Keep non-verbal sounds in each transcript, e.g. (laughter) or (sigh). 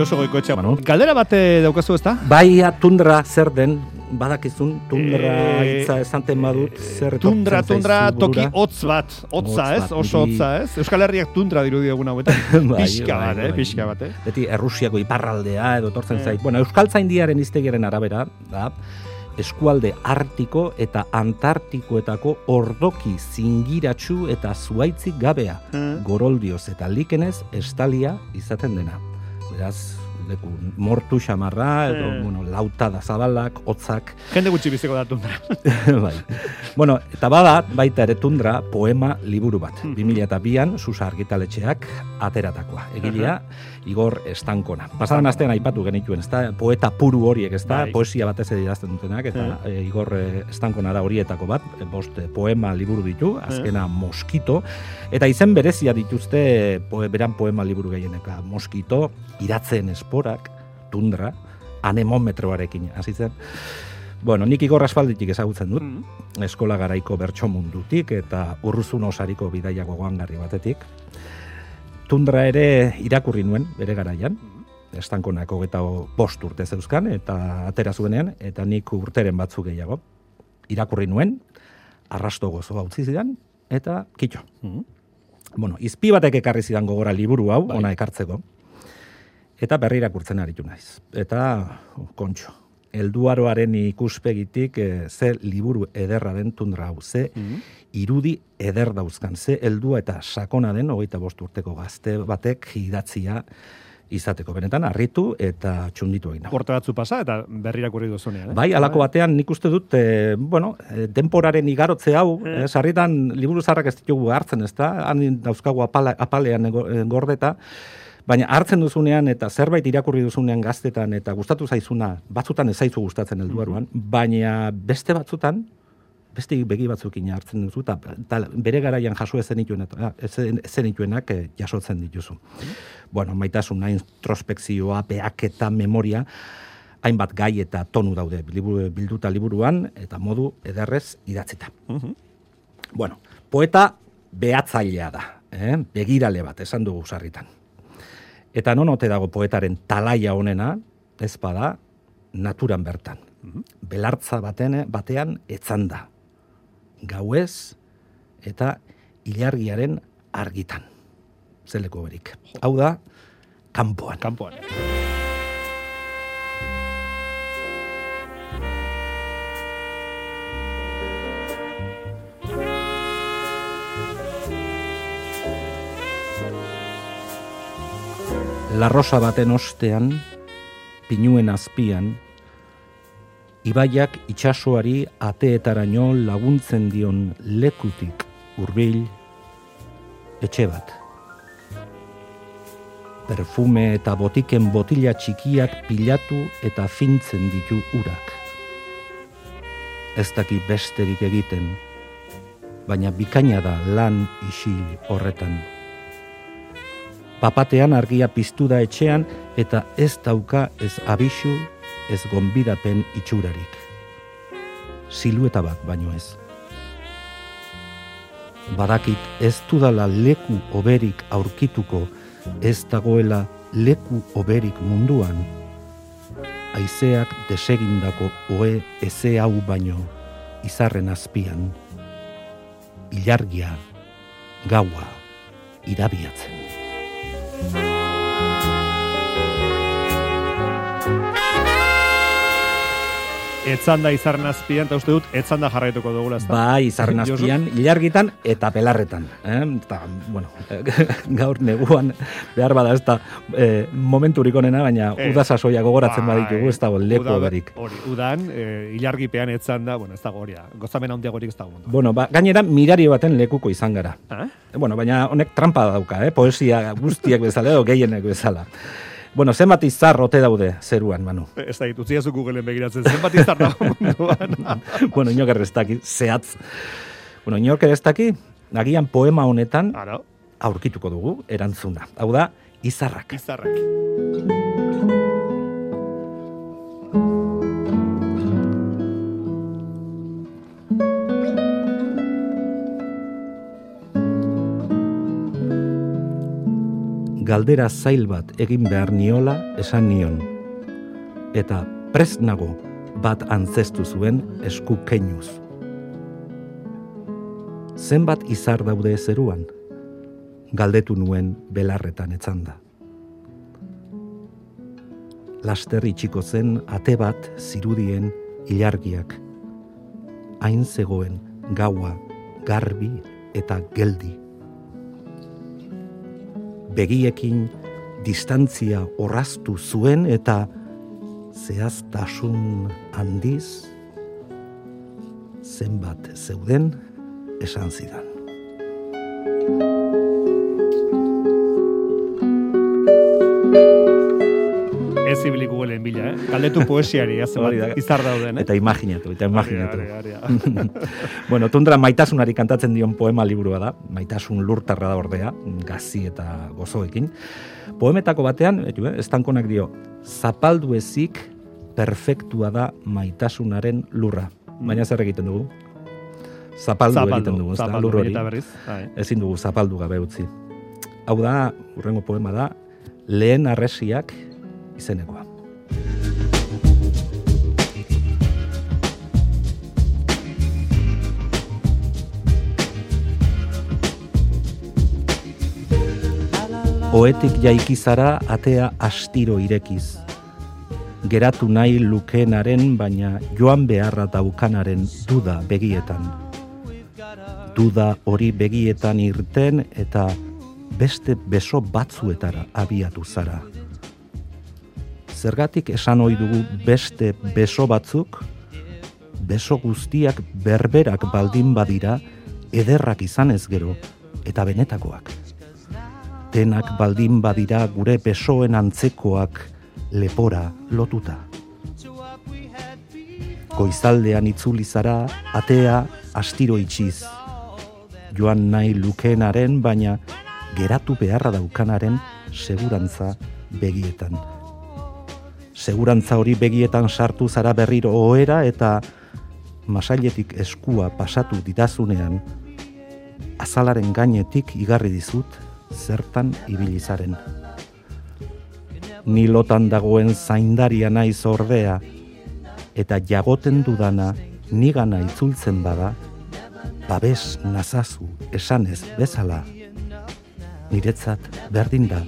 Josu goikoetxe. Bueno. Galdera bate daukazu ezta? Bai, tundra zer den, badakizun, tundra Eh, hitza esanten badut, zer Tundra, tundra, toki hotz bat. Hotza, Hotz ez? bat, Oso hotza, ez? Euskal Herriak tundra dirudi egun hauetan. (laughs) Bai, Pixka bai, bat, eh? bai. Pixka bat, eh? Beti Errusiako iparraldea edo etortzen Eh. zait. Bueno, Euskaltzaindiaren hiztegiaren arabera, da, eskualde artiko eta antartikoetako ordoki zingiratsu eta zuaitzik gabea, Eh. goroldioz eta likenez estalia izaten dena. That's leku mortu xamarra, edo, Eh. bueno, lauta da zabalak, hotzak, Jende gutxi biziko da tundra. (laughs) bai. Bueno, eta bada, baita ere tundra, poema liburu bat. Mhm. 2002an, Susa argitaletxeak ateratakoa. Egilea, Igor Estankona. Pasadan astean aipatu genituen, ezta? Poeta puru horiek, ezta? Bai. Poesia batez idazten dutenak, eta e, Igor Estankona da horietako bat, e, bost poema liburu ditu, azkena Moskito, eta izen berezia dituzte poe, beran poema liburu gehieneka. Moskito, iratzen esporak, tundra, anemometroarekin, hasi zen. Bueno, nik igor aspalditik ezagutzen dut, Mm. eskola garaiko bertso mundutik eta urruzun osariko bidaia gogoangarri batetik. Tundra ere irakurri nuen bere garaian, estankonako eta bost urte zeuzkan, eta atera zuenean, eta nik urteren batzuk gehiago. Irakurri nuen, arrasto gozo utzi zidan, eta kitxo. Mhm. Bueno, izpi batek ekarri zidan gogora liburu hau, Bai. ona ekartzeko, eta berri irakurtzen aritu naiz. Eta kontxo, elduaroaren ikuspegitik eh, ze liburu ederra den tundra hau, ze Mhm. irudi eder dauzkan, ze heldua eta sakona den hogeita bost urteko gazte batek idatzia izateko. Benetan, harritu eta txunditu egin. nau. Porte batzu pasa eta berri irakurri duzunean. Eh? Bai, alako batean nik uste dut, e, bueno, e, denporaren igarotze hau, Eh. e, sarritan liburu zarrak ez ditugu hartzen, ez da? Han dauzkagu apala, apalean e, gordeta, baina hartzen duzunean eta zerbait irakurri duzunean gaztetan eta gustatu zaizuna, batzutan ez zaizu gustatzen helduaruan, baina beste batzutan, beste begi batzukin hartzen duzu, eta, eta bere garaian jaso ez zenituenak, ez zenituenak e, jasotzen dituzu. Bueno, maitasuna, introspekzioa, behaketa, memoria, hainbat gai eta tonu daude bilduta liburuan, eta modu ederrez idatzita. Mhm. Bueno, poeta behatzailea da, eh? begirale bat, esan dugu sarritan. Eta non ote dago poetaren talaia honena, ez bada, naturan bertan. Belartza baten, batean etzan da. Gauez eta ilargiaren argitan. Zeleko berik. Hau da, kanpoan. Kampoan. Larrosa baten ostean, pinuen azpian, ibaiak itsasoari ateetaraino laguntzen dion lekutik hurbil etxe bat. Perfume eta botiken botila txikiak pilatu eta fintzen ditu urak. Ez daki besterik egiten, baina bikaina da lan isil horretan. Papatean argia piztu da etxean eta ez dauka ez abisu, ez gonbidapen itxurarik. Silueta bat baino ez. Badakit ez dudala leku oberik aurkituko, ez dagoela leku oberik munduan. Aizeak desegindako oe eze hau baino, izarren azpian. Ilargia, gaua, irabiatzen. Thank you. Etzan da izarren azpian, eta uste dut, etzan da jarraituko dugula. ezta? Bai, izarren (laughs) azpian, ilargitan eta pelarretan. Eh? Eta, bueno, (laughs) gaur neguan, behar bada ez da eh, momenturik onena, baina Ez. uda sasoia gogoratzen Bai, baditugu, ez leku uda- berik. Hori, udan, e, ilargipean etzan da, bueno, ez dago hori da. Gozamen handiagorik ez dago mundu. Bueno, ba, gainera mirari baten lekuko izan gara. Ah? Eh, Bueno, baina honek trampa dauka, eh? poesia guztiak bezala edo gehienek bezala. Bueno, zenbat izar ote daude zeruan, Manu. Ez da, utzi zu Googleen begiratzen, zenbat izar dago (laughs) munduan. (laughs) bueno, inok ere ez daki, zehatz. Bueno, inok ere ez daki, agian poema honetan Ara, aurkituko dugu erantzuna. Hau da, izarrak. izarrak. Galdera zail bat egin behar niola esan nion. Eta prest nago bat antzestu zuen esku keinuz. Zenbat izar daude zeruan, galdetu nuen belarretan etzanda. Laster itxiko zen ate bat zirudien ilargiak. Hain zegoen gaua, garbi eta geldi. Begiekin distantzia orraztu zuen eta zehaztasun handiz zenbat zeuden esan zidan. Ez ibili Googleen bila, eh? Galdetu poesiari, (laughs) ez izar dauden, eh? Eta imaginatu, eta imaginatu. (laughs) bueno, tundra maitasunari kantatzen dion poema liburua da, maitasun lurtarra da ordea, gazi eta gozoekin. Poemetako batean, eh, estankonak dio, zapaldu ezik perfektua da maitasunaren lurra. Baina zer egiten dugu? Zapaldu, egiten dugu, zapaldu, lur hori. Bai. Ezin dugu zapaldu gabe utzi. Hau da, urrengo poema da, lehen arresiak izenekoa. Oetik jaikizara atea astiro irekiz. Geratu nahi lukenaren baina joan beharra daukanaren duda begietan. Duda hori begietan irten eta beste beso batzuetara abiatu zara zergatik esan ohi dugu beste beso batzuk, beso guztiak berberak baldin badira, ederrak izan ez gero, eta benetakoak. Denak baldin badira gure besoen antzekoak lepora lotuta. Goizaldean itzuli zara, atea astiro itxiz. Joan nahi lukenaren, baina geratu beharra daukanaren segurantza begietan segurantza hori begietan sartu zara berriro ohera eta masailetik eskua pasatu didazunean azalaren gainetik igarri dizut zertan ibilizaren. Ni lotan dagoen zaindaria naiz ordea eta jagoten dudana nigana itzultzen bada babes nazazu esanez bezala niretzat berdin da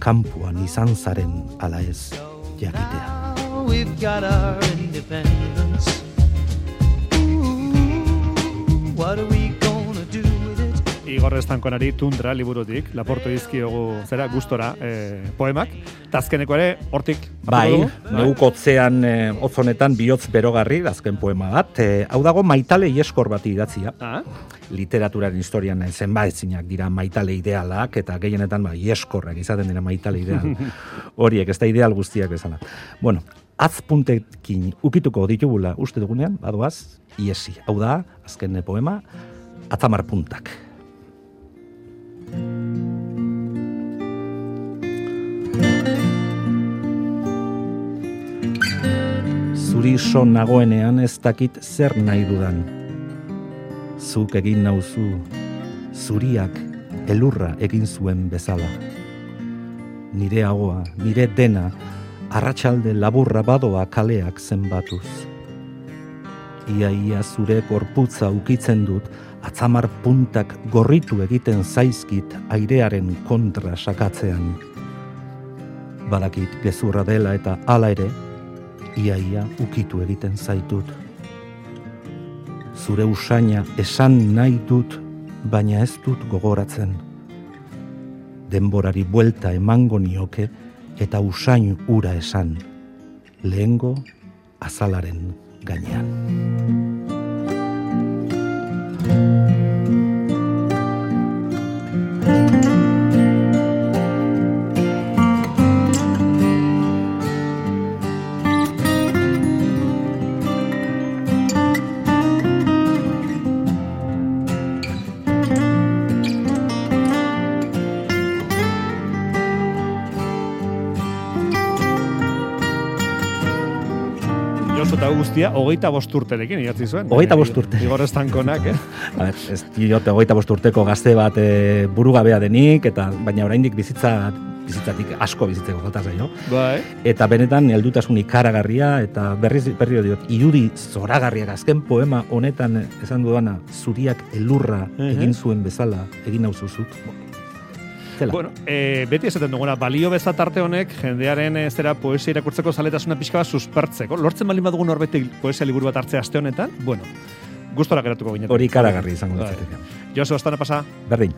kampuan izan zaren ala ez jakitea. We've got our independence. Ooh, what are we Igor Estankonari tundra liburutik, laporto dizkiogu zera gustora eh, poemak. Tazkeneko ere, hortik. Bai, neukotzean eh, otzonetan bihotz berogarri, azken poema bat. Eh, hau dago maitale ieskor bat idatzia. Ah? literaturaren historian zenbaitzinak dira maitale idealak eta gehienetan ba ieskorrak izaten dira maitale ideal. (laughs) Horiek ez da ideal guztiak bezala. Bueno, azpuntekin ukituko ditugula uste dugunean, badoaz, iesi. Hau da, azken poema, atzamar puntak. Zuri son nagoenean ez dakit zer nahi dudan zuk egin nauzu, zuriak elurra egin zuen bezala. Nire hagoa, nire dena, arratsalde laburra badoa kaleak zenbatuz. Ia ia zure korputza ukitzen dut, atzamar puntak gorritu egiten zaizkit airearen kontra sakatzean. Badakit gezurra dela eta hala ere, ia ia ukitu egiten zaitut zure usaina esan nahi dut, baina ez dut gogoratzen. Denborari buelta emango nioke eta usain ura esan, lehengo azalaren gainean. Alonso eta guztia hogeita bost idatzi zuen. Hogeita eh, bost urte. Igor estankonak, eh? (laughs) A ber, ez diote hogeita bost urteko gazte bat e, burugabea denik, eta baina oraindik bizitza bizitzatik asko bizitzeko falta zaio. Bai. Eta benetan heldutasun ikaragarria eta berriz berriro diot irudi zoragarriak azken poema honetan esan duana zuriak elurra uh -huh. egin zuen bezala egin nauzuzuk. Zela. Bueno, e, beti esaten duguna, balio bezat arte honek, jendearen e, zera poesia irakurtzeko zaletasuna pixka bat suspertzeko. Lortzen baldin badugu norbetik poesia liburu bat hartzea aste honetan, bueno, gustora geratuko ginetan. Hori ikaragarri izango Bai. litzateke. Josu, astana pasa. Berdin.